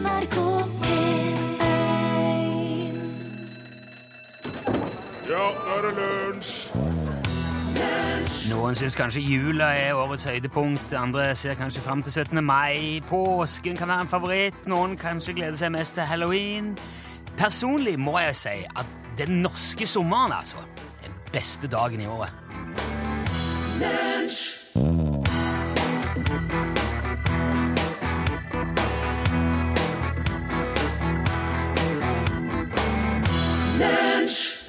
NRK P1 Ja, nå er det lunsj! Noen syns kanskje jula er årets høydepunkt, andre ser kanskje fram til 17. mai. Påsken kan være en favoritt, noen kanskje gleder seg mest til halloween. Personlig må jeg si at den norske sommeren, altså, er den beste dagen i året.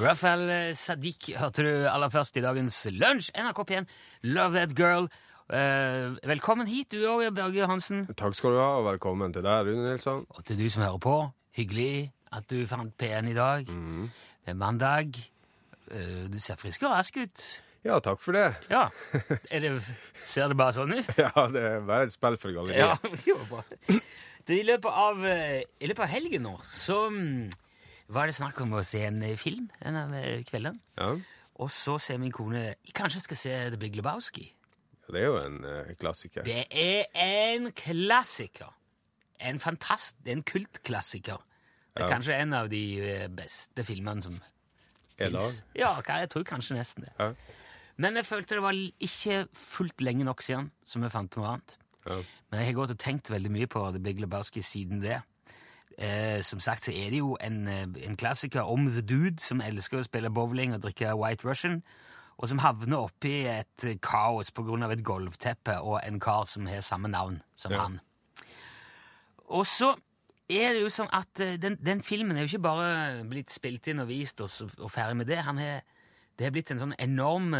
Rafael Sadiq hørte du aller først i dagens lunsj. NRK P1, Love That Girl. Eh, velkommen hit, du òg, Børge Hansen. Takk skal du ha, og velkommen til deg, Rune Nilsson. Og til du som hører på. Hyggelig at du fant P1 i dag. Det er mandag. Eh, du ser frisk og rask ut. Ja, takk for det. Ja. Det, ser det bare sånn ut? Ja, det er bare et spill for Ja, galleriet. det var bra. I løpet av, eh, i løpet av helgen nå så mm, var det snakk om å se en eh, film en av kvelden. kveldene. Ja. Og så ser min kone Kanskje jeg skal se The Big Lebowski. ja, det er jo en uh, klassiker. Det er en klassiker. En fantast... En kultklassiker. Det er Ja. kanskje en av de eh, beste filmene som fins. Ja, jeg tror kanskje nesten det. Ja. Men jeg følte det var ikke fullt lenge nok siden som jeg fant på noe annet. Ja. Men jeg har gått og tenkt veldig mye på The Big Lebowski siden det. Eh, som sagt så er det jo en, eh, en klassiker om The Dude som elsker å spille bowling og drikke White Russian, og som havner oppi et kaos av et gulvteppe og en kar som har samme navn som Ja. han. Og så er det jo sånn at eh, den, den filmen er jo ikke bare blitt spilt inn og vist og, og ferdig med det. Han er, det er blitt en sånn enorm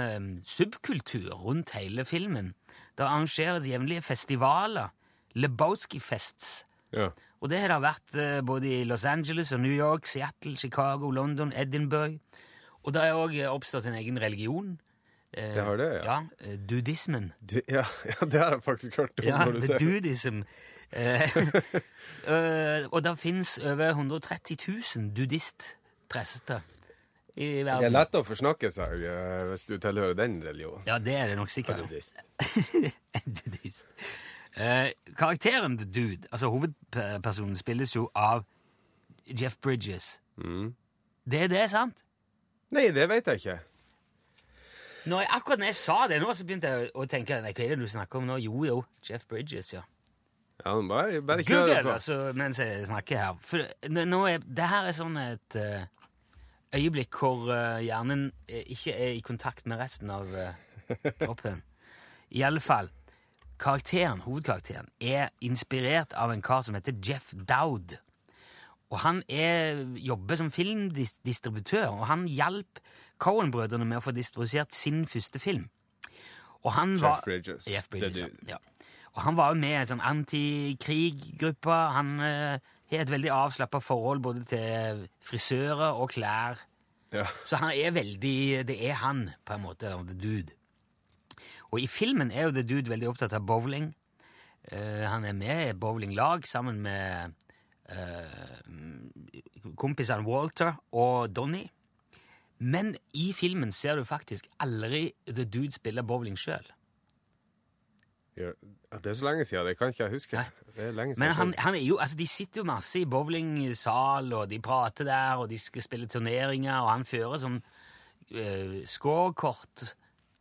subkultur rundt hele filmen. Det arrangeres jevnlige festivaler, Lebowski-fests. Ja. Og det har det vært eh, både i Los Angeles og New York, Seattle, Chicago, London, Edinburgh. Og det har òg oppstått en egen religion. Eh, Det har det, ja. Ja, eh, Dudismen. Du, ja, ja, det har jeg faktisk hørt om. Ja, når du ser. dudism. Eh, eh, og det fins over 130 000 dudistprester i Det er lett å forsnakke seg eh, hvis du tilhører den religionen. Ja, det er det nok sikkert. Dudist. Dudist. Eh, karakteren The Dude, altså hovedpersonen, spilles jo av Jeff Bridges. Mm. Det er det, sant? Nei, det vet jeg ikke. Når jeg, akkurat når jeg sa det nå, så begynte jeg å tenke nei, hva er det du snakker om nå? Jo, jo, Jeff Bridges, ja. Ja, men bare, bare kjør Google altså, mens jeg snakker her. For nå er, det her er sånn et uh, øyeblikk hvor uh, hjernen ikke er i kontakt med resten av uh, kroppen. I alle fall, karakteren, hovedkarakteren er inspirert av en kar som heter Jeff Dowd. Og han er, jobber som filmdistributør, og han hjalp Cohen-brødrene med å få distribuert sin første film. Og han Jeff var, Bridges. Jeff Bridges, dude. ja. Og han var jo med i en sånn antikriggruppe. Han eh, har et veldig avslappa forhold både til frisører og klær. Ja. Så han er veldig Det er han, på en måte. The Dude. Og i filmen er jo The Dude veldig opptatt av bowling. Uh, han er med i bowlinglag sammen med uh, kompisene Walter og Donny. Men i filmen ser du faktisk aldri The Dude spille bowling sjøl. Ja, Det er så lenge siden, det kan ikke jeg huske. Men han, han er jo, altså de sitter jo masse i bowlingsal, og de prater der, og de skal spille turneringer, og han fører sånn uh, scorekort.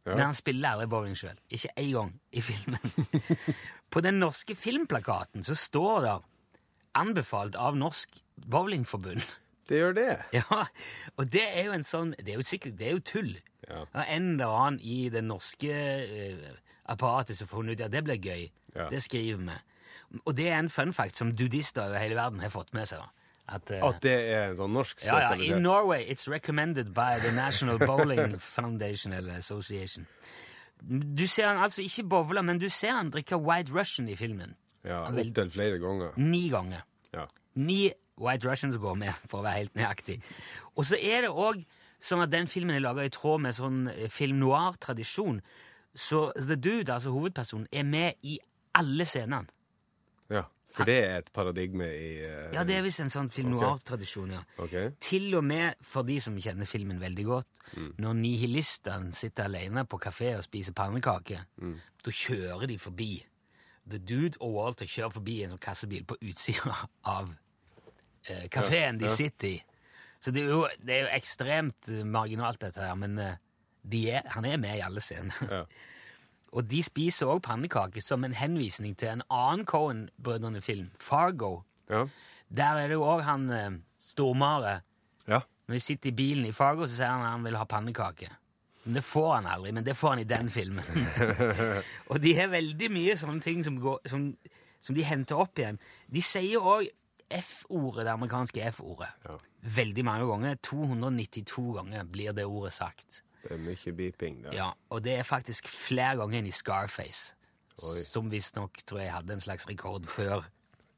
Ja. Men han spiller aldri bowling sjøl. Ikke én gang i filmen. På den norske filmplakaten så står det 'Anbefalt av Norsk Bowlingforbund'. Det gjør det. Ja, og det er jo en sånn Det er jo sikkert, det er jo tull. Ja. En eller annen i det norske uh, apparatet som har funnet ut at det blir gøy. Ja. Det skriver vi. Og det er en fun fact som dudister over hele verden har fått med seg. da. At, uh, At det er en sånn norsk ja, ja. In Norway it's recommended by the National Bowling Foundation eller Association. Du ser han altså ikke bowle, men du ser han drikke White Russian i filmen. Ja, Opptil flere ganger. Ni ganger. Ja. Ni White Russians går med, for å være helt nøyaktig. Og så er det òg sånn at den filmen er laga i tråd med sånn eh, film noir-tradisjon. Så The Dude, altså hovedpersonen, er med i alle scenene. ja. For det er et paradigme i uh, Ja, det er visst en sånn film noir-tradisjon, ja. Ok. Til og med for de som kjenner filmen veldig godt, når nihilistene sitter alene på kafé og spiser pannekaker, da kjører de forbi The Dude og Walter kjører forbi en sånn kassebil på utsida av eh, kafeen de Ja, ja. sitter i. Så det er jo, det er jo ekstremt eh, marginalt, dette her, men uh, de er, han er med i alle scener. Ja. Og de spiser òg pannekaker som en henvisning til en annen Cohen-brødrene-film, Fargo. Ja. Der er det jo òg han eh, Stormare. ja. Når vi sitter i bilen i Fargo, så sier han at han vil ha pannekake. Men det får han aldri, men det får han i den filmen. og de har veldig mye sånne ting som, går, som, som de henter opp igjen. De sier òg F-ordet, det amerikanske F-ordet. Ja. Veldig mange ganger. 292 ganger blir det ordet sagt. Det er mye beeping der. Ja, Og det er faktisk flere ganger enn i Scarface. Oi. Som visstnok tror jeg hadde en slags rekord før,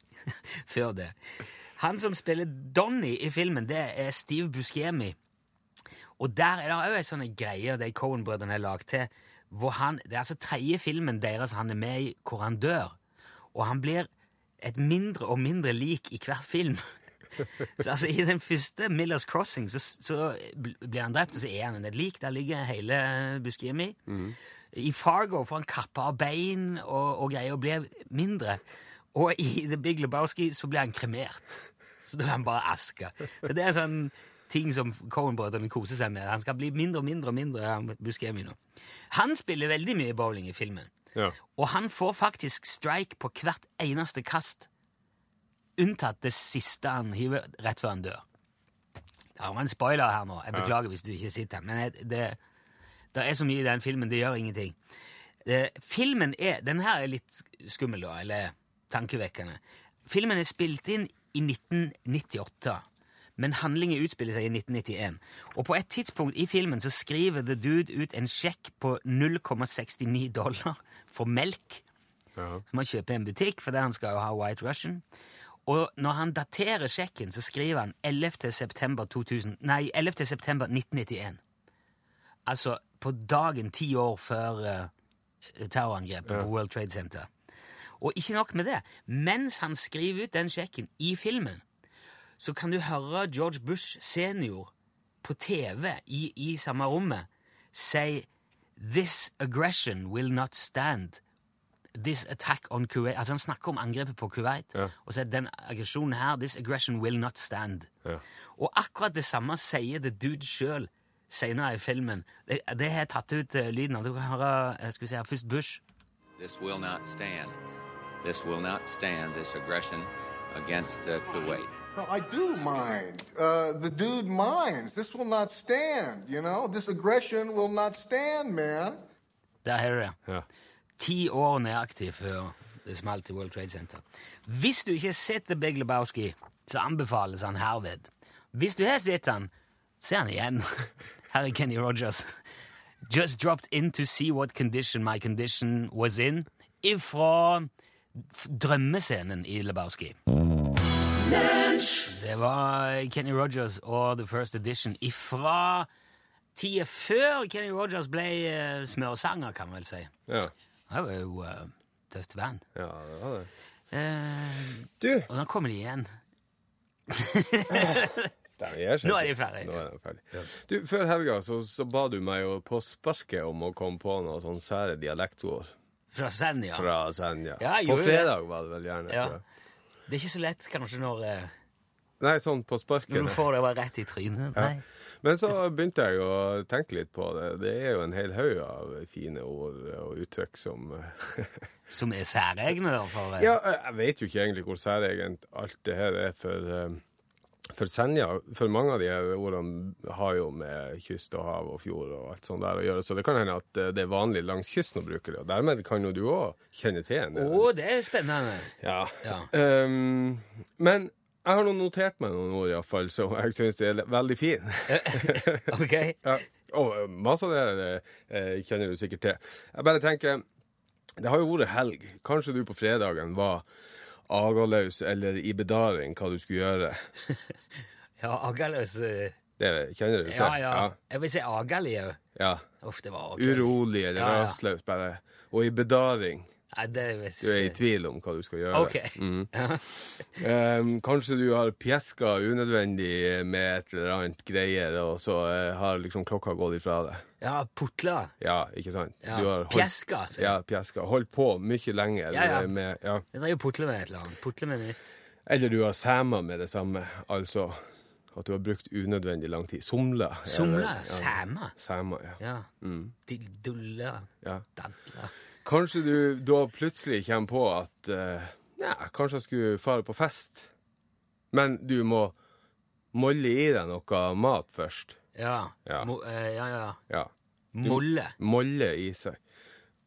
før det. Han som spiller Donny i filmen, det er Steve Buscemi. Og der er det òg ei sånn greie de Cohen-brødrene har lagd til. Hvor han, det er altså tredje filmen deres han er med i hvor han dør. Og han blir et mindre og mindre lik i hver film. Så altså, I den første Millers Crossing så, så blir han drept, og så er han et lik. Der ligger hele Buscemi. I Fargo får han kappa av bein og, og greier og blir mindre. Og i The Big Lebowski så blir han kremert. Så da er han bare aske. Så det er sånn ting som Cohen-brødrene koser seg med. Han skal bli mindre og mindre og mindre. han Buscemi nå. Han spiller veldig mye bowling i filmen. Ja. Og han får faktisk strike på hvert eneste kast. Unntatt det siste han hiver rett før han dør. Det var en spoiler her nå. Jeg beklager hvis du ikke sitter her. Men jeg- det, det er så mye i den filmen, det gjør ingenting. Eh, filmen er Den her er litt skummel, da, eller tankevekkende. Filmen er spilt inn i 1998, men handlingen utspiller seg i 1991. Og på et tidspunkt i filmen så skriver The Dude ut en sjekk på 0,69 dollar for melk Ja. som han kjøper i en butikk fordi han skal jo ha White Russian. Og når han daterer sjekken, så skriver han 11. september, 2000, nei, 11. september 1991. Altså på dagen ti år før uh, terrorangrepet Ja. på World Trade Center. Og ikke nok med det. Mens han skriver ut den sjekken i filmen, så kan du høre George Bush senior på TV i, i samme rommet si This aggression will not stand. This attack on Kuwait Altså Han snakker om angrepet på Kuwait. Ja. Og sier den aggresjonen her This aggression will not stand. Ja. Og akkurat det samme sier The Dude sjøl senere i filmen. Det, det har jeg tatt ut eh, lyden av. Du kan høre eh, skal vi se først Bush. This will not stand. This will not stand, this aggression against uh, Kuwait. No, I do mind. Uh, the dude minds. This will not stand, you know? This aggression will not stand, man. Der har du det. Ja. Ti år nøyaktig før det smalt i World Trade Center. Hvis du ikke har sett The Big Lebowski, så anbefales han herved. Hvis du har sett han, se han igjen. Er Kenny Rogers. Just dropped in to see what condition my condition was in. Ifra drømmescenen i Lebowski. Det var Kenny Rogers og The First Edition ifra tida før Kenny Rogers ble eh, smørsanger, kan man vel si. Ja. Det var jo uh, tøft band. ja, det var det. Eh, Du! og nå kommer de igjen. Der Nå er de ferdig. Nå er ferdig. Du, Før helga så, så ba du meg jo på sparket om å komme på noen sånn sære dialektord Fra Senja. fra Senja. Ja, jeg på gjorde det. fredag var det vel gjerne. Ja. tror jeg. Det er ikke så lett kanskje når, eh, Nei, sånn på sparket. når du får det bare rett i trynet. Ja. Nei. Men så begynte jeg å tenke litt på det. Det er jo en hel haug av fine ord og uttrykk som Som er særegne. da, For, fall? Ja, jeg vet jo ikke egentlig hvor særegent alt det her er for eh, for Senja, for mange av de her ordene har jo med kyst og hav og fjord og alt sånt der å gjøre, så det kan hende at eh, det er vanlig langs kysten å bruke det, og dermed kan jo du òg kjenne til en. Å, det er spennende. Ja. Ja. Um, men jeg har nå notert meg noen ord, iallfall, som jeg syns er veldig fine. Ok? Ja. Og masse av det her eh, kjenner du sikkert til. Jeg bare tenker Det har jo vært helg. Kanskje du på fredagen var agaløs eller i bedaring hva du skulle gjøre. Ja, agaløs eh, Det kjenner du til? Ja, ja. Jeg vil si agali òg. ja. Uff, det var ok. Urolig eller Ja, ja. rastløs, bare. Og i bedaring. Nei, det visst Du er i tvil om hva du skal gjøre. Ok. Mm. Ehm, kanskje du har pjeska unødvendig med et eller annet greier, og så eh, har liksom klokka gått ifra deg. ja, putla. Ja, ikke sant? Ja. Du har holdt, Pjeska. Ja, pjeska. Holdt på mye lenger. Ja, ja. Med, ja. Jeg driver og putler med et eller annet. Putler med nytt. Eller du har sæma med det samme. Altså at du har brukt unødvendig lang tid. Somla. Somla? ja. Sæma? Sæma, ja. Ja. Mm. Dildulla. ja. Dadla. Kanskje du da plutselig kommer på at uh, ja, kanskje jeg skulle fare på fest. Men du må molle i deg noe mat først. Ja. Ja. Mo, eh, ja, ja. Ja. Molle. Molle i seg.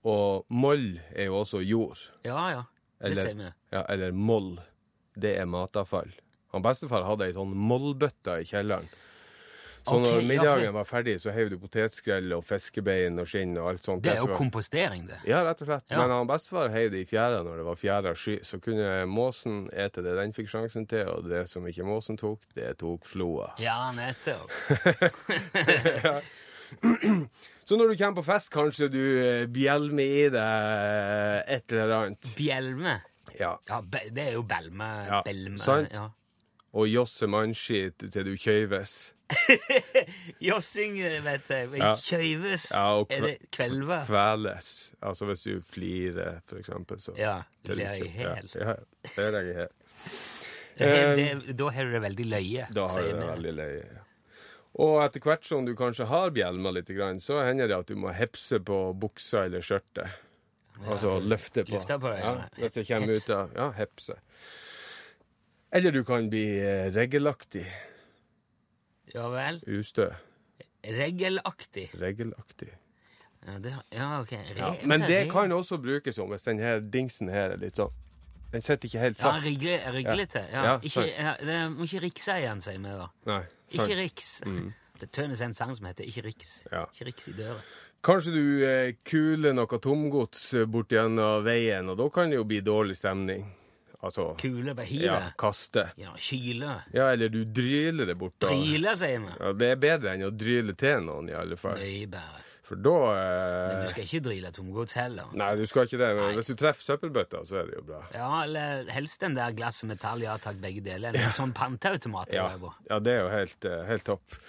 Og moll er jo også jord. Ja, ja. Det Eller, sier vi. ja, eller moll. Det er matavfall. Han bestefar hadde ei sånn mollbøtte i kjelleren. Så når ja, middagen for- var ferdig, så heiv du potetskrell og fiskebein og skinn og alt sånt. Det er jo kompostering, det. Ja, rett og slett. Ja. Men han bestefar heiv det i fjæra når det var fjæra sky. Så kunne måsen ete det den fikk sjansen til, og det som ikke måsen tok, det tok floa. Ja, nettopp. Så når du kommer på fest, kanskje du eh, bjelmer i deg et eller annet. Bjelme. Ja. Ja, det er jo belme. Ja, belme. sant. Ja. Og josse mannskit til du kjøyves. Jossing, vet jeg. Ja. Kjøyves. Ja, og er det kvelve? Kveles. Altså hvis du flirer, for eksempel, så Ja. det er Ler i hæl. Ja, ja, ler jeg i hæl. Det- det- Da har du det veldig løye, Da har sier det vi. veldig løye. Ja. Og etter hvert som du kanskje har bjelma litt, så hender det at du må hepse på buksa eller skjørtet. altså løfte på. løfte på det, ja. ja. Hvis det kommer Hepse. ut av Ja, hepse. Eller du kan bli eh, regelaktig. Ja vel. Ustø. Regelaktig. Regelaktig. Ja, det, ja ok. Re, Ja, men det regel. kan også brukes om hvis den her dingsen her er litt sånn Den sitter ikke helt Ja, fast. rigle, riglete. Ja. Ja, ikke, ja, det må ikke rikse igjen, sier vi da. Nei, Ikke riks. riks. Det tønes en sang som heter Ikke riks. Ja. Ikke riks i døra. Kanskje du eh, kuler noe tomgods eh, bort gjennom veien, og da kan det jo bli dårlig stemning. Altså Kule på ja, kaste. Ja, kyle. Ja, eller du dryler det bort. da. Dryle, sier vi. Ja, det er bedre enn å dryle til noen, i alle fall. Mye bedre. For da Men du eh, skal ikke dryle tomgods heller. Nei, du skal ikke det. Men Nei. hvis du treffer søppelbøtta, så er det jo bra. Ja, eller helst den der glass og metall, ja takk, begge deler. En sånn panteautomat. Ja, ja det er jo helt, eh, helt topp.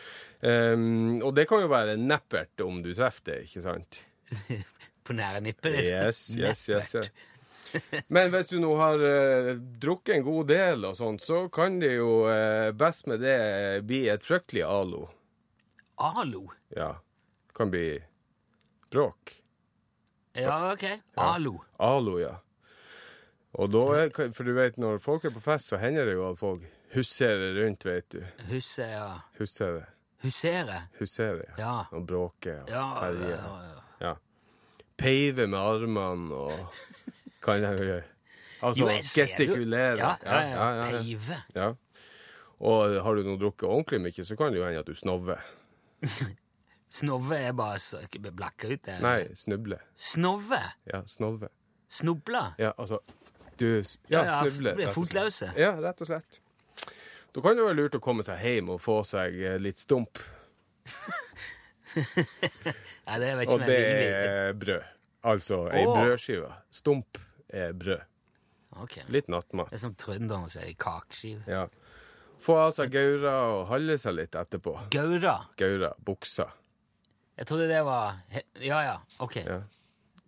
Um, og det kan jo være neppert om du treffer det, ikke sant? På nære nippet. liksom. Yes, yes, yes, yes. Men hvis du nå har eh, drukket en god del og sånt, så kan det jo eh, best med det bli et fryktelig alo. Alo. Ja. Kan bli bråk. Ja, OK. Alo. Alo, ja. Og da er, for du vet, når folk er på fest, så hender det jo at folk husserer rundt, vet du. Husse, ja. Husserer. Husere. Huserer, ja. Ja. Og bråker og Ja, ja, ja. Ja. Peive med armene og Kan jeg jo gjøre. Altså gestikulere. Ja, ja, ja. ja, ja. Peive. Ja. Og har du nå drukket ordentlig mye, så kan det jo hende at du snover. snove er bare så blakka ut. Eller? Nei, snuble. Snove? Ja, snove. Snubla? Ja, altså Du Ja, Ja, snuble. blir fotløse. Ja, rett og slett. Da kan det være lurt å komme seg hjem og få seg eh, litt stump. Nei, det vet ikke Og det er brød. Altså ei Åh. brødskive. Stump er brød. Okay. Litt nattmat. Det er som trønderne sier, kakeskive. Ja. Få av seg gaura og holde seg litt etterpå. Gaura. Gaura. Buksa. Jeg trodde det var Ja, ja, OK. Ja.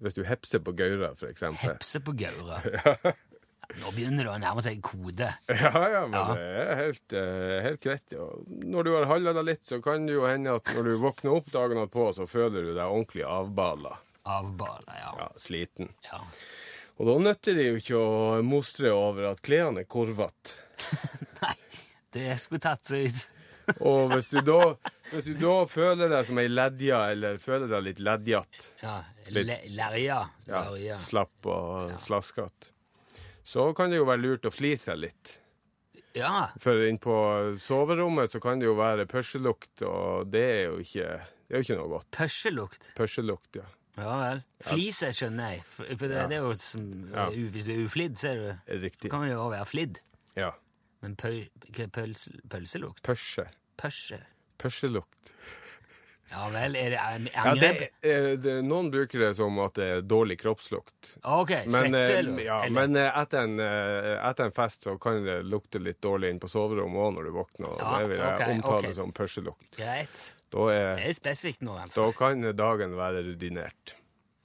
Hvis du hepser på gaura, for eksempel. Hepse på gaura. Nå begynner det å nærme seg kode. Ja, ja, men Ja. det er helt, eh, helt greit. Når du har halla deg litt, så kan det jo hende at når du våkner opp dagen etterpå, så føler du deg ordentlig avbala. Avbala, ja. Ja, sliten. ja. Og da nytter det jo ikke å mostre over at klærne er korvete. Nei, det skulle tatt seg ut. Og hvis du, da, hvis du da føler deg som ei ledja, eller føler deg litt ledjete, Ja, le Lerja. ja, slapp og slaskete, så kan det jo være lurt å flise litt. Ja. For inn på soverommet så kan det jo være pørselukt, og det er jo ikke, det er jo ikke noe godt. Pørselukt. Pørselukt, ja. Ja vel. Flise skjønner jeg. For, det, det er jo som Ja. u- Hvis du er uflidd, så er du Riktig. kan du jo også være flidd. Ja. Men pøl, hva er pøls, pølselukt? Pørse. Pørse. Pørselukt. Ja vel, er det er- Ja, det, angrep? eh, det, noen bruker det som at det er dårlig kroppslukt. OK, Men, svette, eh, eller? ja, eller- men eh, etter, en, eh, etter en fest så kan det lukte litt dårlig inn på soverommet òg når du våkner. og Ja, det vil jeg ok, omtale ok. som pørselukt. Greit. Da, er, Det er spesifikt nå, da altså. kan dagen være rudinert.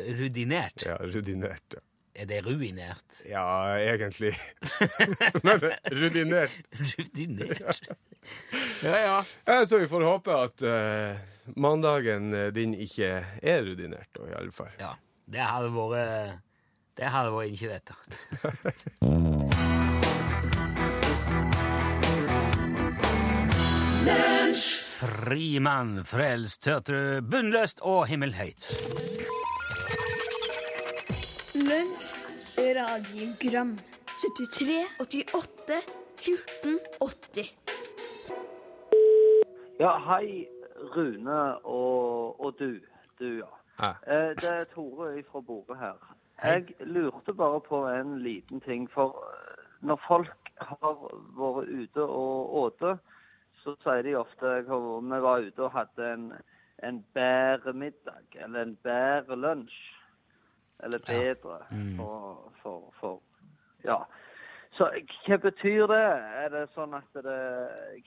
Rudinert. Ja, rudinert. Ja, Er det ruinert? ja egentlig. Men rudinert. Rudinert. Ja, ja. Ja, så vi får håpe at uh, mandagen eh, din ikke er rudinert, da, i alle fall. ja. Det hadde vært Det hadde vært ikke vedtatt. Frimann, frelst, tørtre, bunnløst og himmelhøyt. Lunsj, radiogram 73, 88, 14, 80 Ja, hei, Rune og, og du. Du, ja. Eh, det er Tore fra Bore her. Jeg lurte bare på en liten ting. For når folk har vært ute og åte, så sier de ofte at vi var ute og hadde en, en bedre middag, eller en bedre lunsj. Eller bedre for, for, for Ja. Så hva betyr det? Er det sånn at det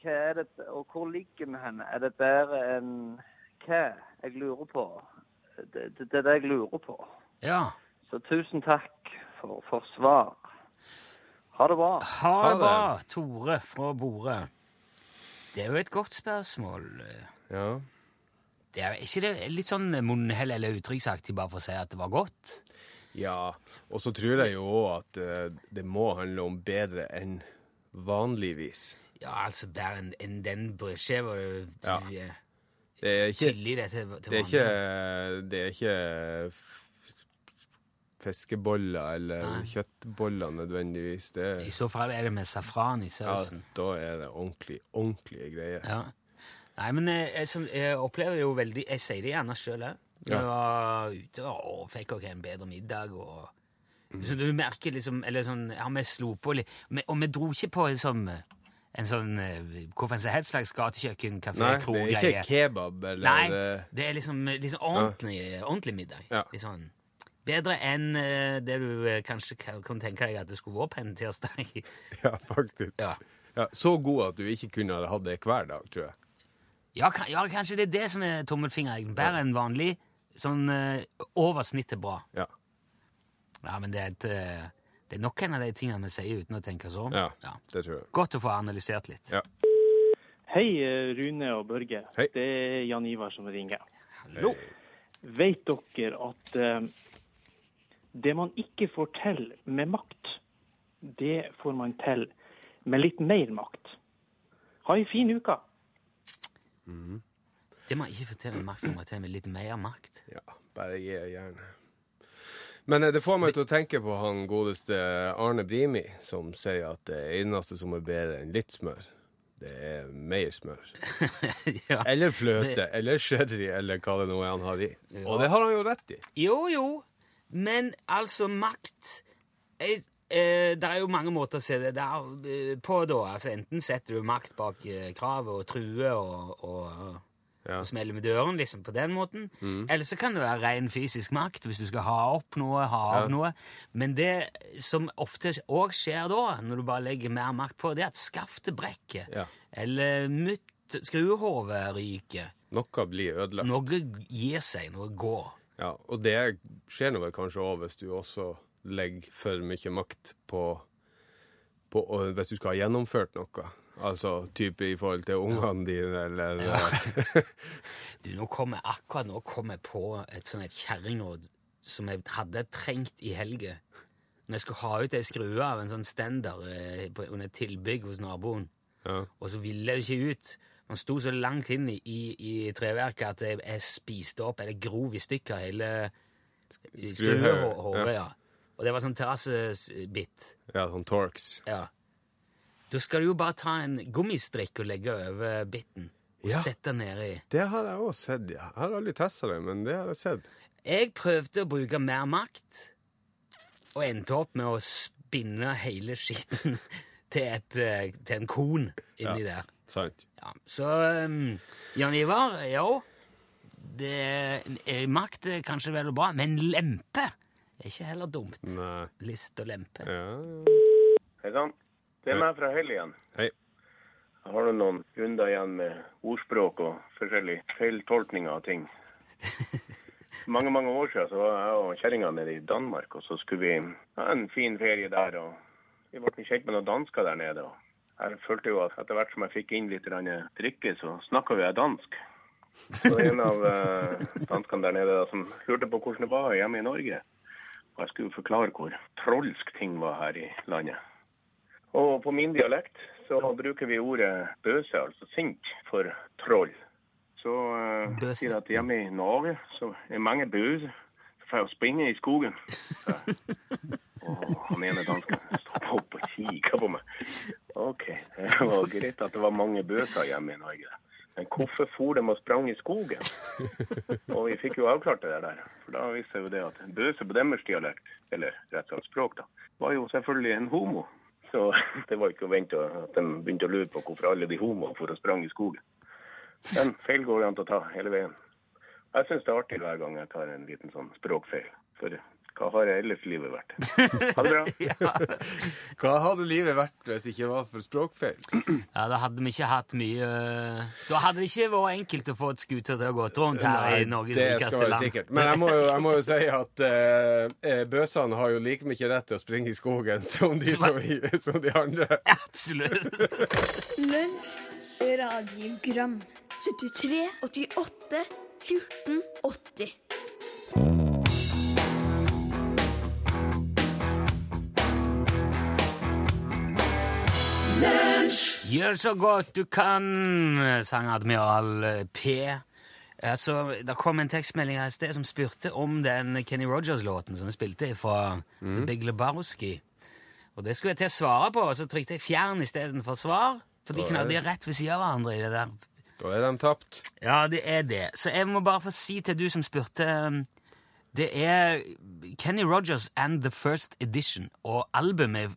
Hva er det Og hvor ligger vi hen? Er det bedre enn hva? Jeg lurer på. Det, det, det er det jeg lurer på. Ja. Så tusen takk for, for svar. Ha det bra. Ha det det. bra, Tore fra Bore. Det er jo et godt spørsmål. Ja. Det er ikke det litt sånn munnhell eller uttrykksaktig bare for å si at det var godt? ja. Og så tror jeg jo òg at eh, det må handle om bedre enn vanligvis. Ja, altså bedre enn en den brødskiva du Ja. eh, Det er ikke til, til Det er ikke, det er ikke fiskeboller eller Nei. kjøttboller nødvendigvis. Det I så fall er det med safran i ja, da er det ordentlig, ordentlige greier. Ja. Nei, men jeg, jeg, jeg opplever jo veldig Jeg sier det gjerne sjøl òg. Ja. jeg var ute og fikk oss en bedre middag og Så du merker liksom Eller sånn Ja, vi slo på litt Og vi dro ikke på en sånn en sånn eh, Hvorfor helst slags gatekjøkken, kafé, Nei, det er ikke kebab eller Nei, eh, det er liksom, liksom ordentlig, ordentlig middag. Ja. Litt sånn Bedre enn eh, det du eh, kanskje kan kan tenke deg at det skulle vært på en tirsdag. Ja, faktisk. ja. Ja, så god at du ikke kunne ha hatt det hver dag, tror jeg. Ja, ja, kanskje det er det som er tommelfingeren. Bedre enn vanlig. Sånn eh, over snittet bra. Ja. Ja, men det er, et, det er nok en av de tingene vi sier uten å tenke sånn. ja, det tror jeg. Godt å få analysert litt. Ja. Hei, Rune og Børge. Hei. Det er Jan Ivar som ringer. Hallo. Vet dere at det man ikke får til med makt, det får man til med litt mer makt? Ha ei en fin uke. Det man ikke får til med makt, får man til med litt mer makt. Ja, bare gi gjerne. Men eh, det får meg til å tenke på han godeste Arne Brimi, som sier at det eneste som er bedre enn litt smør, det er mer smør. ja. Eller fløte, eller sherry, eller hva det nå er han har i. Og det har han jo rett i. Jo, jo, men altså makt jeg, eh, Det er jo mange måter å se det der eh, på, da. Altså, enten setter du makt bak eh, kravet og truer og, og, Ja. og smeller med døren, liksom, på den måten. Eller så kan det være ren fysisk makt, hvis du skal ha opp noe, ha av Ja. noe. Men det som ofte òg skjer da, når du bare legger mer makt på, det er at skaftet brekker. Ja. Eller mutt, skruehodet ryker. Noe blir ødelagt. Noe gir seg, noe går. Ja, og det skjer nå vel kanskje òg hvis du også legger for mye makt på, på Hvis du skal ha gjennomført noe. Altså type i forhold til ungene dine, eller Du, nå kom jeg akkurat nå kom jeg på et sånt kjerringråd som jeg hadde trengt i helga. Når jeg skulle ha ut ei skrue av en sånn stender eh, på, under et tilbygg hos naboen, ja. og så ville det ikke ut. Man sto så langt inn i, i, treverket at jeg, jeg spiste opp, eller grov i stykker, hele skruehåret. ja. Ja. Og det var sånn terrassebit. ja, sånn Torx. Ja. Da skal du jo bare ta en gummistrikk og legge over biten, og Ja. sette nedi. Det har jeg òg sett, ja. Jeg har aldri testa det, men det har jeg sett. Jeg prøvde å bruke mer makt, og endte opp med å spinne hele skitten til, et, eh, til en kon inni der. Sant. Ja, så um, Jan Ivar, jo, det er, Makt er kanskje vel og bra, men lempe er ikke heller dumt. Nei. List og lempe. Ja. Hei sann. Det er meg fra Hell igjen. Hei. Har du noen runder igjen med ordspråk og forskjellige feiltolkninger av ting. mange, mange år siden så var jeg og kjerringa nede i Danmark, og så skulle vi ha en fin ferie der. og Vi ble kjent med noen dansker der nede. og Jeg følte jo at etter hvert som jeg fikk inn litt drikke, så snakka vi jeg dansk. Så en av eh, danskene der nede da, som lurte på hvordan det var hjemme i Norge. Og jeg skulle forklare hvor trolsk ting var her i landet. Og på min dialekt så bruker vi ordet bøse, altså sint, for troll. Så uh, sier jeg at hjemme i Norge så er mange bøser. Så får jeg springe i skogen. Så, og han ene dansken stoppa opp og kikka på meg. OK, det var greit at det var mange bøser hjemme i Norge. Men hvorfor for de og sprang i skogen? Og vi fikk jo avklart det der. For da viste jo det at bøse på deres dialekt, eller rett og slett språk, da, var jo selvfølgelig en homo. Så det var ikke å vente at de begynte å lure på hvorfor alle de homoene for å sprang i skogen. Men feil går det an å ta hele veien. Jeg syns det er artig hver gang jeg tar en liten sånn språkfeil. For hva har ellers livet vært? Ha det bra. Hva hadde livet vært hvis det ikke var for språkfeil? Ja, Da hadde vi ikke hatt mye øh, Da hadde det ikke vært enkelt å få et scooter til å gå rundt her i Norges det rikeste skal være land. sikkert. Men jeg må jo, jeg må jo si at eh, eh, bøsene har jo like mye rett til å springe i skogen som de, som, som de andre. Absolutt. Lunsj, radiogram 73, 88, 14, 80 Gjør så godt du kan, sang Admiral P. Altså, det kom en tekstmelding her i sted som spurte om den Kenny Rogers-låten som vi spilte fra The Big Lebowski. Og det skulle jeg til å svare på, og så trykte jeg 'fjern' istedenfor svar. For de knadde det- rett ved siden av hverandre i det der. Da er de tapt. Ja, det er det. Så jeg må bare få si til du som spurte um, Det er Kenny Rogers and The First Edition. Og albumet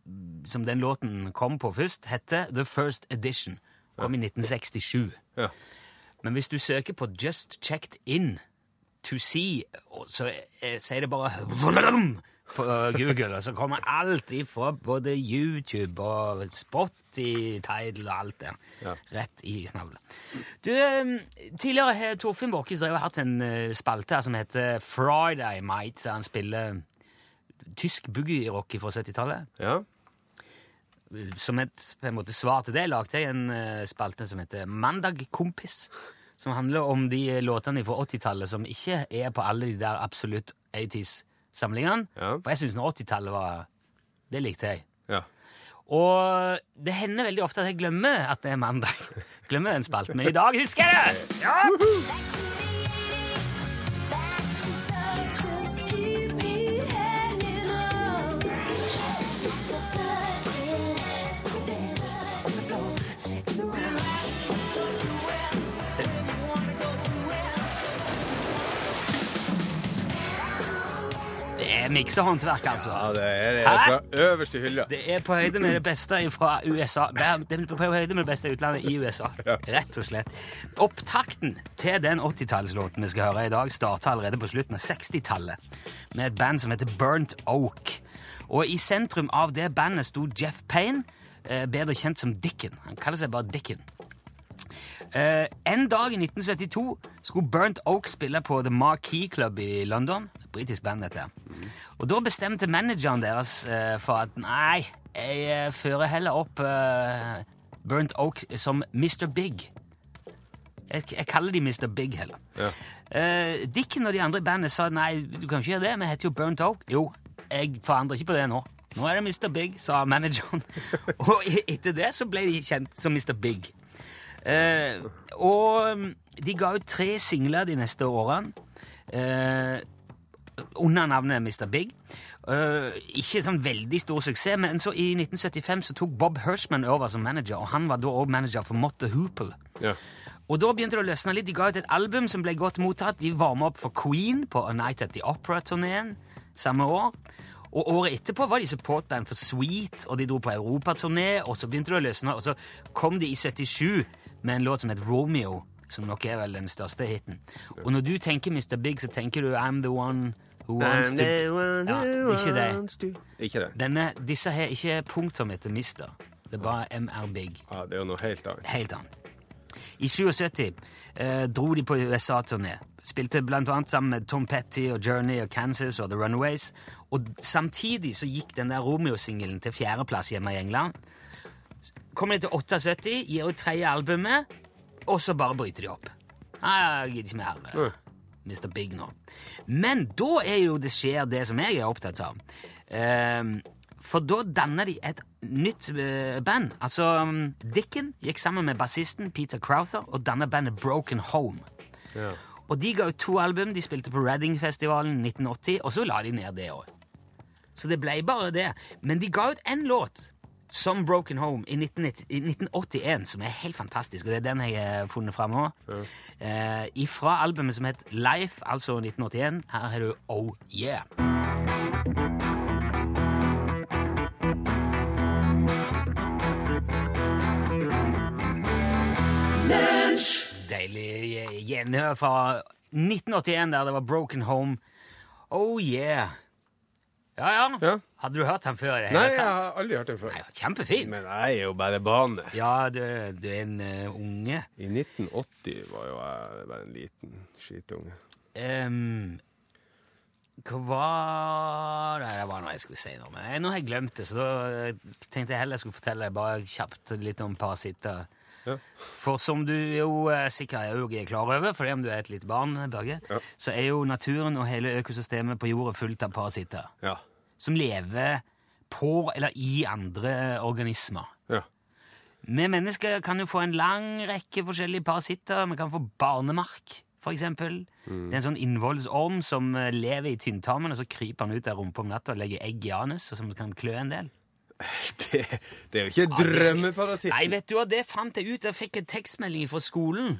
som den låten kom på først, heter The First Edition. Kom i 1967. Ja. Men hvis du søker på Just Checked In to See, så sier det bare på Google, og så kommer alt ifra både YouTube og Spotify, Tidal og alt det Ja. Rett i snavlet. Du, eh, tidligere har Torfinn drevet hatt en eh, spalte her som heter Friday Might, der han spiller tysk boogie-rock fra 70-tallet ja. som et på en måte, svar til det lagde jeg en eh, spalte som heter Mandag Kompis. Som handler om de låtene fra 80-tallet som ikke er på alle de der absolutt 80s-samlingene. Ja. For jeg syns 80-tallet var Det likte jeg. ja. Og det hender veldig ofte at jeg glemmer at det er mandag. Glemmer den spalten. Men i dag husker jeg det! Ja! Er miksehåndverk, altså. ja, det er det Hæ? fra øverste hylle. Det er på høyde med det beste fra USA. Det er på høyde med det beste utlandet i USA. Rett og slett. Opptakten til den 80-tallslåten vi skal høre i dag, starter allerede på slutten av 60-tallet med et band som heter Burnt Oak. Og i sentrum av det bandet sto Jeff Payne, eh, bedre kjent som Dicken. Han kaller seg bare Dicken. Eh, en dag i 1972 skulle Burnt Oak spille på The Marquee Club i London. Britisk band, dette. Og da bestemte manageren deres uh, for at nei, jeg uh, fører heller opp Burnt Oak som Mr. Big. Jeg, jeg kaller de Mr. Big heller. Ja. Dicken og de andre i bandet sa nei, du kan ikke gjøre det, vi heter jo Burnt Oak. Jo, jeg forandrer ikke på det nå. Nå er det Mr. Big, sa manageren. og etter det så ble de kjent som Mr. Big. Eh, og de ga ut tre singler de neste årene eh, under navnet Mr. Big. Eh, ikke sånn veldig stor suksess, men så i 1975 så tok Bob Hirschman over som manager, og han var da også manager for Motte Hoople. Ja. Og da begynte det å løsne litt. De ga ut et album som ble godt mottatt. De varma opp for Queen på A Night at the Opera-turneen samme år. Og året etterpå var de supportband for Sweet, og de dro på europaturné, og så begynte det å løsne, og så kom de i 77 med en låt som het Romeo som nok er vel den største hiten. Og når du tenker Mr. Big, så tenker du I'm the one who wants to Ja, ikke det. Ikke det. Denne, disse har ikke punktum etter Mister. Det er bare MR Big. Ja, det er jo noe helt annet. Helt annet. I 77 eh, dro de på USA-turné. Spilte annet sammen med Tom Petty og Journey og Kansas og The Runaways. Og samtidig så gikk den der Romeo-singelen til fjerdeplass hjemme i England. Kommer de til 78, gir ut tredje albumet, og så bare bryter de opp. Nei, jeg gidder ikke mer. eh, Mr. Big nå. Men da er jo det skjer det som jeg er opptatt av. Ehm, for da danner de et nytt uh, band. Altså, um, Dicken gikk sammen med bassisten Peter Crowther og dannet bandet Broken Home. Ja. Og de ga ut to album. De spilte på Reading-festivalen i 1980, og så la de ned det òg. Så det ble bare det. Men de ga ut én låt, som Broken Home, i, 1990 1981, som er helt fantastisk, og det er den jeg har funnet fram nå. Eh, ifra albumet som het Life, altså 1981. Her har du Oh Yeah. Deilig gjenhør fra 1981, der det var Broken Home. Oh yeah. Ja, ja. Ja. Hadde du hørt han før? Nei, jeg har aldri hørt den før. Nei, Kjempefin. Men jeg er jo bare barnet. Ja, du, du er en uh, unge. I 1980 var jo jeg bare en liten skitunge. Um, hva var det Det var noe jeg skulle si nå, men nå har jeg glemt det, så da eh, tenkte jeg heller jeg skulle fortelle deg bare kjapt litt om parasitter. Ja. For som du jo eh, sikkert er er klar over, for om du er et lite barn, Børge, Ja. så er jo naturen og hele økosystemet på jorda fullt av parasitter. Ja. Som lever på eller i andre organismer. Ja. Vi mennesker kan jo få en lang rekke forskjellige parasitter. Vi kan få barnemark, for eksempel. Det er en sånn innvollsorm som eh, lever i tynntarmen, og så kryper han ut av rumpa om natta og legger egg i anus, og som kan klø en del. Det, det er jo ikke drømmeparasitten. Nei, vet du hva, det fant jeg ut. Jeg fikk en tekstmelding fra skolen.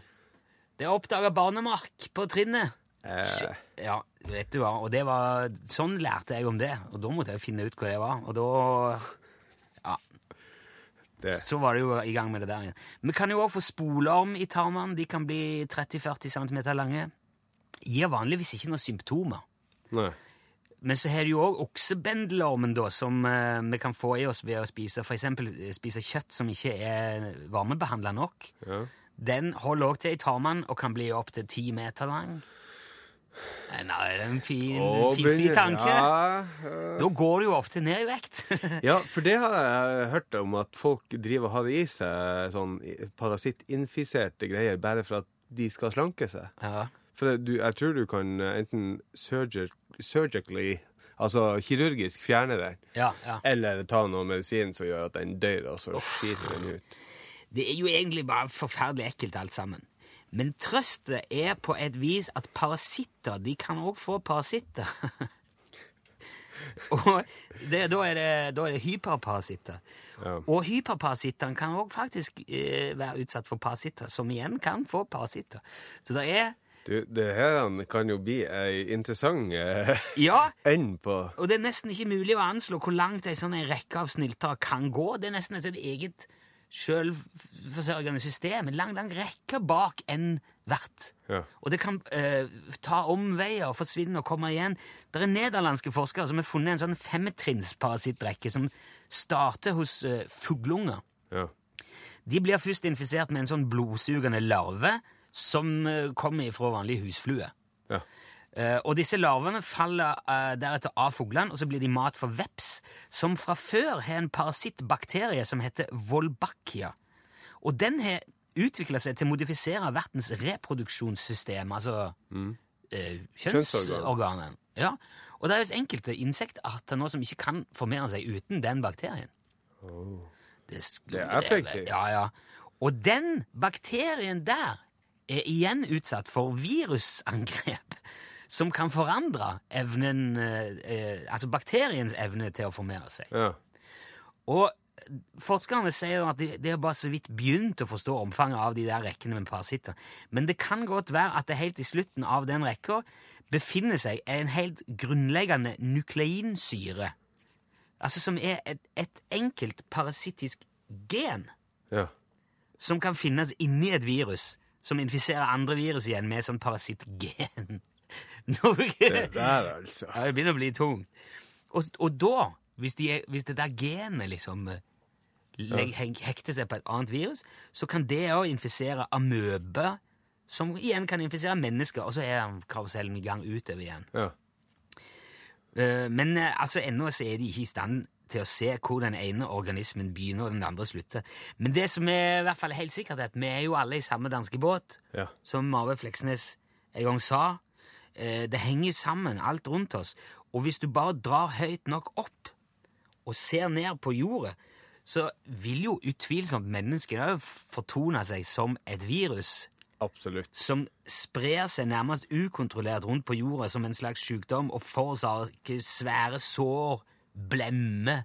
Det oppdaga barnemark på trinnet. Eh, Ja, vet du hva, og det var Sånn lærte jeg om det, og da måtte jeg finne ut hva det var. Og da det. Så var det jo i gang med det der igjen. Vi kan jo òg få spolorm i tarmene. De kan bli 30-40 cm lange. Gir vanligvis ikke noen symptomer. Nei. Men så har du jo òg oksebendelormen, da, som eh, vi kan få i oss ved å spise eksempel eh, spise kjøtt som ikke er varmebehandla nok. Ja. Den holder òg til i tarmen og kan bli opptil ti meter lang. Nei, det er en fin, Åh, fin, fin tanke. Ja, ja. Da går du jo ofte ned i vekt. ja, for det har jeg hørt om at folk driver og har i seg sånn parasittinfiserte greier bare for at de skal slanke seg. ja. For du, jeg tror du kan eh, enten surgi surgically, altså kirurgisk, fjerne den, Ja, ja. eller ta noe medisin som gjør at den dør, og så skiter den ut. Det er jo egentlig bare forferdelig ekkelt alt sammen. Men trøstet er på et vis at parasitter, de kan òg få parasitter. og det, da, er det, da er det hyperparasitter. Ja. Og hyperparasittene kan òg faktisk eh, være utsatt for parasitter, som igjen kan få parasitter. Så det er Du, det her kan jo bli ei interessant eh, Ja, end på og det er nesten ikke mulig å anslå hvor langt ei sånn rekke av snyltere kan gå. Det er nesten et eget selvforsørgende system. En lang, lang rekke bak en vert. Ja. Og det kan eh, ta omveier, forsvinne og komme igjen. Det er nederlandske forskere som har funnet en sånn femtrinnsparasittrekke som starter hos eh, fuglunger. Ja. De blir først infisert med en sånn blodsugende larve som eh, kommer fra vanlige husfluer. Ja. Uh, og disse larvene faller uh, deretter av fuglene, og så blir de mat for veps, som fra før har en parasittbakterie som heter volbachia. Og den har utvikla seg til å modifisere vertens reproduksjonssystem, altså eh, kjønnsorganet. Ja. Og det er visst enkelte insektarter nå som ikke kan formere seg uten den bakterien. Det, Det er effektivt. Ja, ja. Og den bakterien der er igjen utsatt for virusangrep som kan forandre evnen eh, eh, Altså bakteriens evne til å formere seg. Ja. Og forskerne sier at de, de har bare så vidt begynt å forstå omfanget av de der rekkene med parasitter. Men det kan godt være at det helt i slutten av den rekka befinner seg en helt grunnleggende nukleinsyre. Altså som er et, et enkelt parasittisk gen ja. som kan finnes inni et virus som infiserer andre virus igjen med sånn parasittgen. Det der, altså. Ja, det begynner å bli tungt. Og, og da, hvis, de hvis det der genet liksom eh, legg, hekter seg på et annet virus, så kan det òg infisere amøbe, som igjen kan infisere mennesker, og så er karusellen i gang utover igjen. Ja. Eh, Men eh, altså, ennå så er de ikke i stand til å se hvor den ene organismen begynner og den andre slutter. Men det som er i hvert fall helt sikkert, er at vi er jo alle i samme danske båt, Ja. som Marve Fleksnes en gang sa. Eh, Det henger sammen, alt rundt oss. Og hvis du bare drar høyt nok opp og ser ned på jordet, så vil jo utvilsomt menneskene òg fortone seg som et virus Absolutt. som sprer seg nærmest ukontrollert rundt på jorda som en slags sykdom og forårsaker svære sår, blemmer,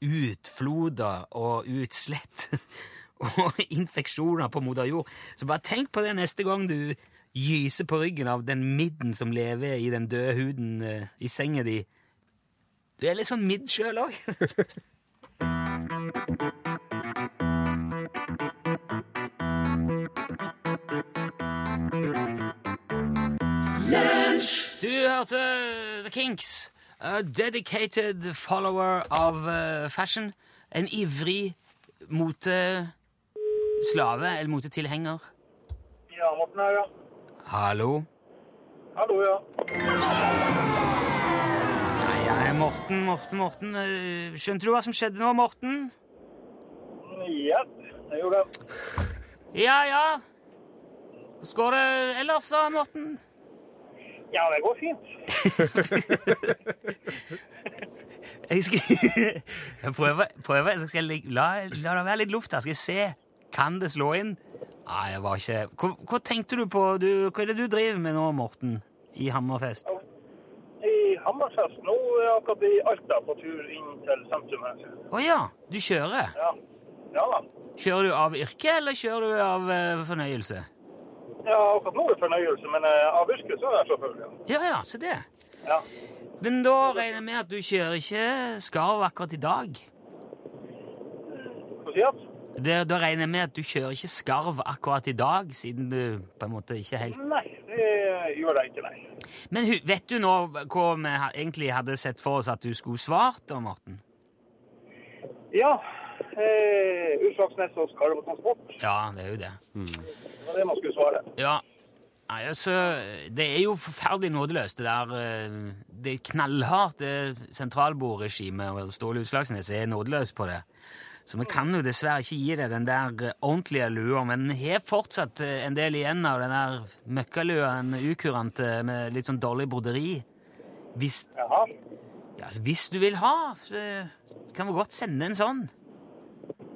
utfloder og utslett og infeksjoner på moder jord. Så bare tenk på det neste gang du gyser på ryggen av den midden som lever i den døde huden uh, i senga di. Du er litt sånn midd sjøl òg. Du hørte The Kinks. A dedicated follower of uh, fashion. En ivrig moteslave, eller motetilhenger. Ja, Morten her, ja. Hallo? Hallo, ja. Ja, jeg er Morten, Morten, Morten. Eh, Skjønte du hva som skjedde nå, Morten? Ja, jeg gjorde det. Ja, ja. Hvordan går det ellers, da, Morten? Ja, det går fint. Jeg skal jeg prøver, prøver jeg skal la, la det være litt luft her. Skal jeg se. Kan det slå inn? Nei, jeg var ikke hva, hva tenkte du på? Du, hva er det du driver med nå, Morten? I Hammerfest? I Hammerfest nå er jeg akkurat i Alta på tur inn til sentrum her. Å ja, du kjører. Ja. Ja da. Kjører du av yrke, eller kjører du av eh, fornøyelse? Ja, akkurat nå er det fornøyelse, men eh, av yrke så er jeg sjåfør, ja. Ja, ja, se det. Ja. Men da regner jeg med at du kjører ikke skarv akkurat i dag? Hva sier du? Det, da regner jeg med at du kjører ikke skarv akkurat i dag, siden du på en måte ikke helt Nei, det gjør jeg ikke, nei. Men vet du nå hva vi egentlig hadde sett for oss at du skulle svart, da, Morten? Ja, eh, Utslagsnes og transport. Ja, det er jo det. Det var det man skulle svare. Ja. Nei, altså, det er jo forferdelig nådeløst, det der eh, Det knallhardt, det sentralbordregimet, Ståle Utslagsnes er nådeløs på det. Så vi kan jo dessverre ikke gi deg den der eh, ordentlige lua, men vi har fortsatt eh, en del igjen av den der møkkalua, den ukurante med litt sånn dårlig broderi. Hvis, Jaha. ja, altså, hvis du vil ha, så kan vi godt sende en sånn.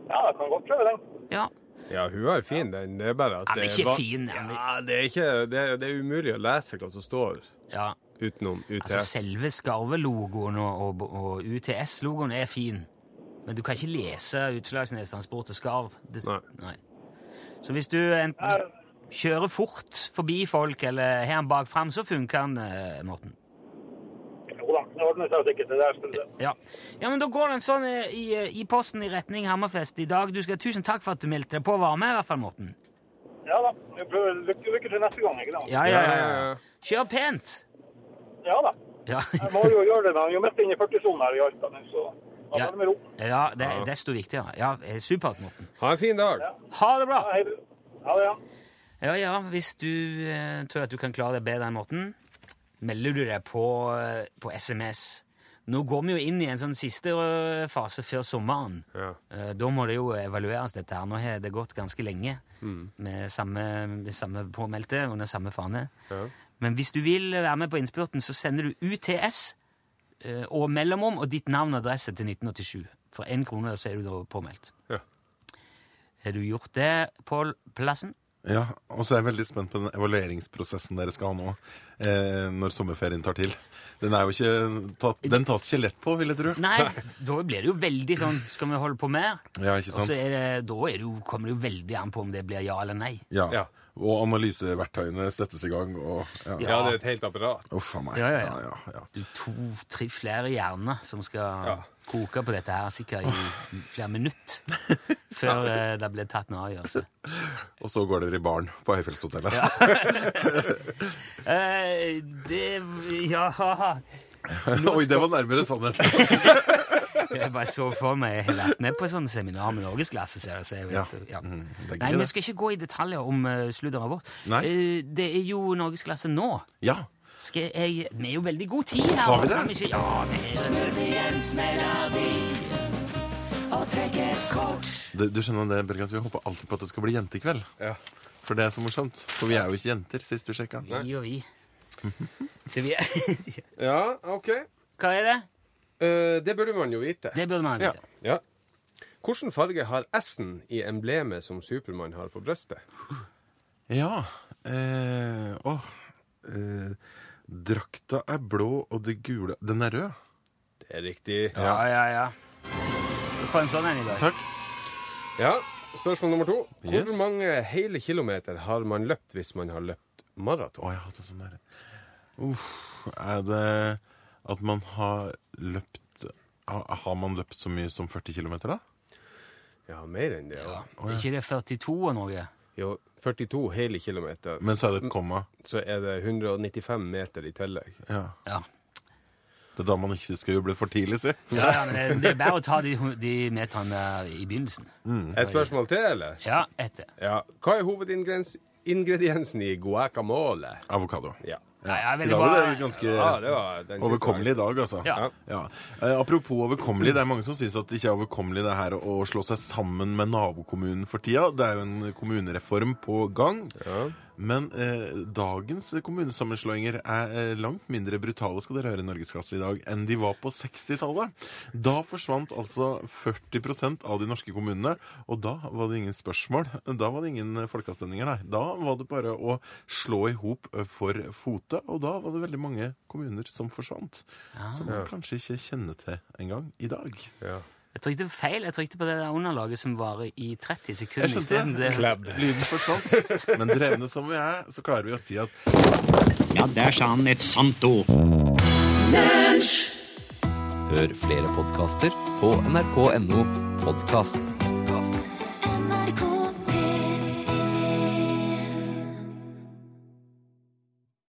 Ja, jeg kan godt prøve den. Ja. Ja, hun er fin, den. Det er bare at Den er det ikke fin. Ja, det er, ikke, det, er, det er umulig å lese hva som står ja. utenom UTS. Altså, selve skarvelogoen og, og, og UTS-logoen er fin, men du kan ikke lese Utslagsnes Transport og Skarv. Det, Nei. Så hvis du enten kjører fort forbi folk eller har den bak fram, så funker den, eh, Morten. Jo da, det ordner seg sikkert det der. skal du se. Ja. ja, men da går den sånn eh, i, i posten i retning Hammerfest i dag. Du skal, tusen takk for at du meldte deg på å være med, i hvert fall, Morten. Ja da, lykke, lykke til neste gang, ikke sant? Ja, ja, ja. Kjør pent! Ja da. Ja, Jeg må jo gjøre det, da. jeg er midt inne i 40-sonen her i Alta nå, så da Ja. det med ro. ja det er desto viktigere. Ja, eh, Supert, Morten. Ha en fin dag. Ha det bra! Ja. Ha det, ja. Ja, ja, hvis du eh, tror at du kan klare det bedre enn Morten, melder du deg på, eh, på SMS. Nå går vi jo inn i en sånn siste eh, fase før sommeren. Ja. Eh, Da må det jo evalueres, dette her. Nå har det gått ganske lenge med samme, med samme påmeldte under samme fane. Ja. Men hvis du vil være med på innspurten, så sender du UTS og mellomrom og ditt navn og adresse til 1987. For én krone så er du da påmeldt. Ja. Har du gjort det, Pål Plassen? Ja, og så er jeg veldig spent på den evalueringsprosessen dere skal ha nå, eh, når sommerferien tar til. Den er jo ikke tatt, den tas ikke lett på, vil jeg tro. Nei, da blir det jo veldig sånn Skal vi holde på mer? Ja, ikke Og så sant? er det, da er det jo, kommer det jo veldig an på om det blir ja eller nei. Ja. Ja. Og analyseverktøyene settes i gang, og ja. Ja, det er et helt apparat. Uff a meg. Ja, ja, ja. ja, ja, ja. Du to-tre flere hjerner som skal Ja. Koke på dette her sikkert i flere minutter før eh, det ble tatt en avgjørelse. Og så går dere i baren på Høyfjellshotellet. Eh, det Ja Oi, det var nærmere sannheten. Jeg bare så for meg jeg har vært med på sånne seminar med norgesklasse. så jeg vet, Ja. ja. Mm, Nei, vi skal ikke gå i detaljer om uh, sludderet vårt. Nei. Uh, det er jo norgesklasse nå. Ja. Skal jeg, vi er jo veldig god tid her. Har vi det? Ikke, ja, vi er Du, du skjønner det, Berg, vi håper alltid på at det skal bli jentekveld. Ja. For det er så morsomt. For vi er jo ikke jenter, sist vi sjekka. Vi og vi. Det vi. Ja, OK. Hva er det? Uh, det burde man jo vite. Det burde man Ja. vite. ja. Hvilken farge har S-en i emblemet som Supermann har på brystet? Ja eh, Åh. Eh, drakta er blå, og det gule Den er rød. Det er riktig. Ja, ja, ja. Du får en sånn en i dag. Takk. Ja, Spørsmål nummer to. Hvor Yes. mange hele kilometer har man løpt hvis man har løpt maraton? Å, jeg har hatt en sånn der. Uff. Er det at man har løpt ha- Har man løpt så mye som 40 km, da? Ja, mer enn det. Ja. Ja. Er ikke det 42 og noe? Jo, 42 hele kilometer. Men så er det et komma. Så er det 195 meter i tillegg. Ja. Ja. Det er da man ikke skal juble for tidlig, si. Ja, ja, men det, det er bare å ta de, de meterne i begynnelsen. Et spørsmål til, eller? Ja, etter. Ja. Hva er hovedingrediensen i guacamole? Avokado. Ja. Ja, ja, I dag er det ganske Ja, var overkommelig i dag, altså. Ja. Ja. Eh, apropos overkommelig, det er mange som syns at det ikke er overkommelig det her å slå seg sammen med nabokommunen for tida. Det er jo en kommunereform på gang. Men eh, dagens kommunesammenslåinger er eh, langt mindre brutale skal dere høre i Norgesklasse i dag, enn de var på 60-tallet. Da forsvant altså 40% av de norske kommunene, og da var det ingen spørsmål. Da var det ingen folkeavstemninger, nei. Da var det bare å slå i hop for fote, og da var det veldig mange kommuner som forsvant. Som man kanskje ikke kjenner til engang i dag. Ja. Jeg trykte feil. Jeg trykte på det der underlaget som varer i 30 sekunder. Jeg skjønte det. Klabb. Lyden forsvant. Men drevne som vi er, så klarer vi å si at Ja, der sa han et sant ord. Hør flere podkaster på nrk.no podkast.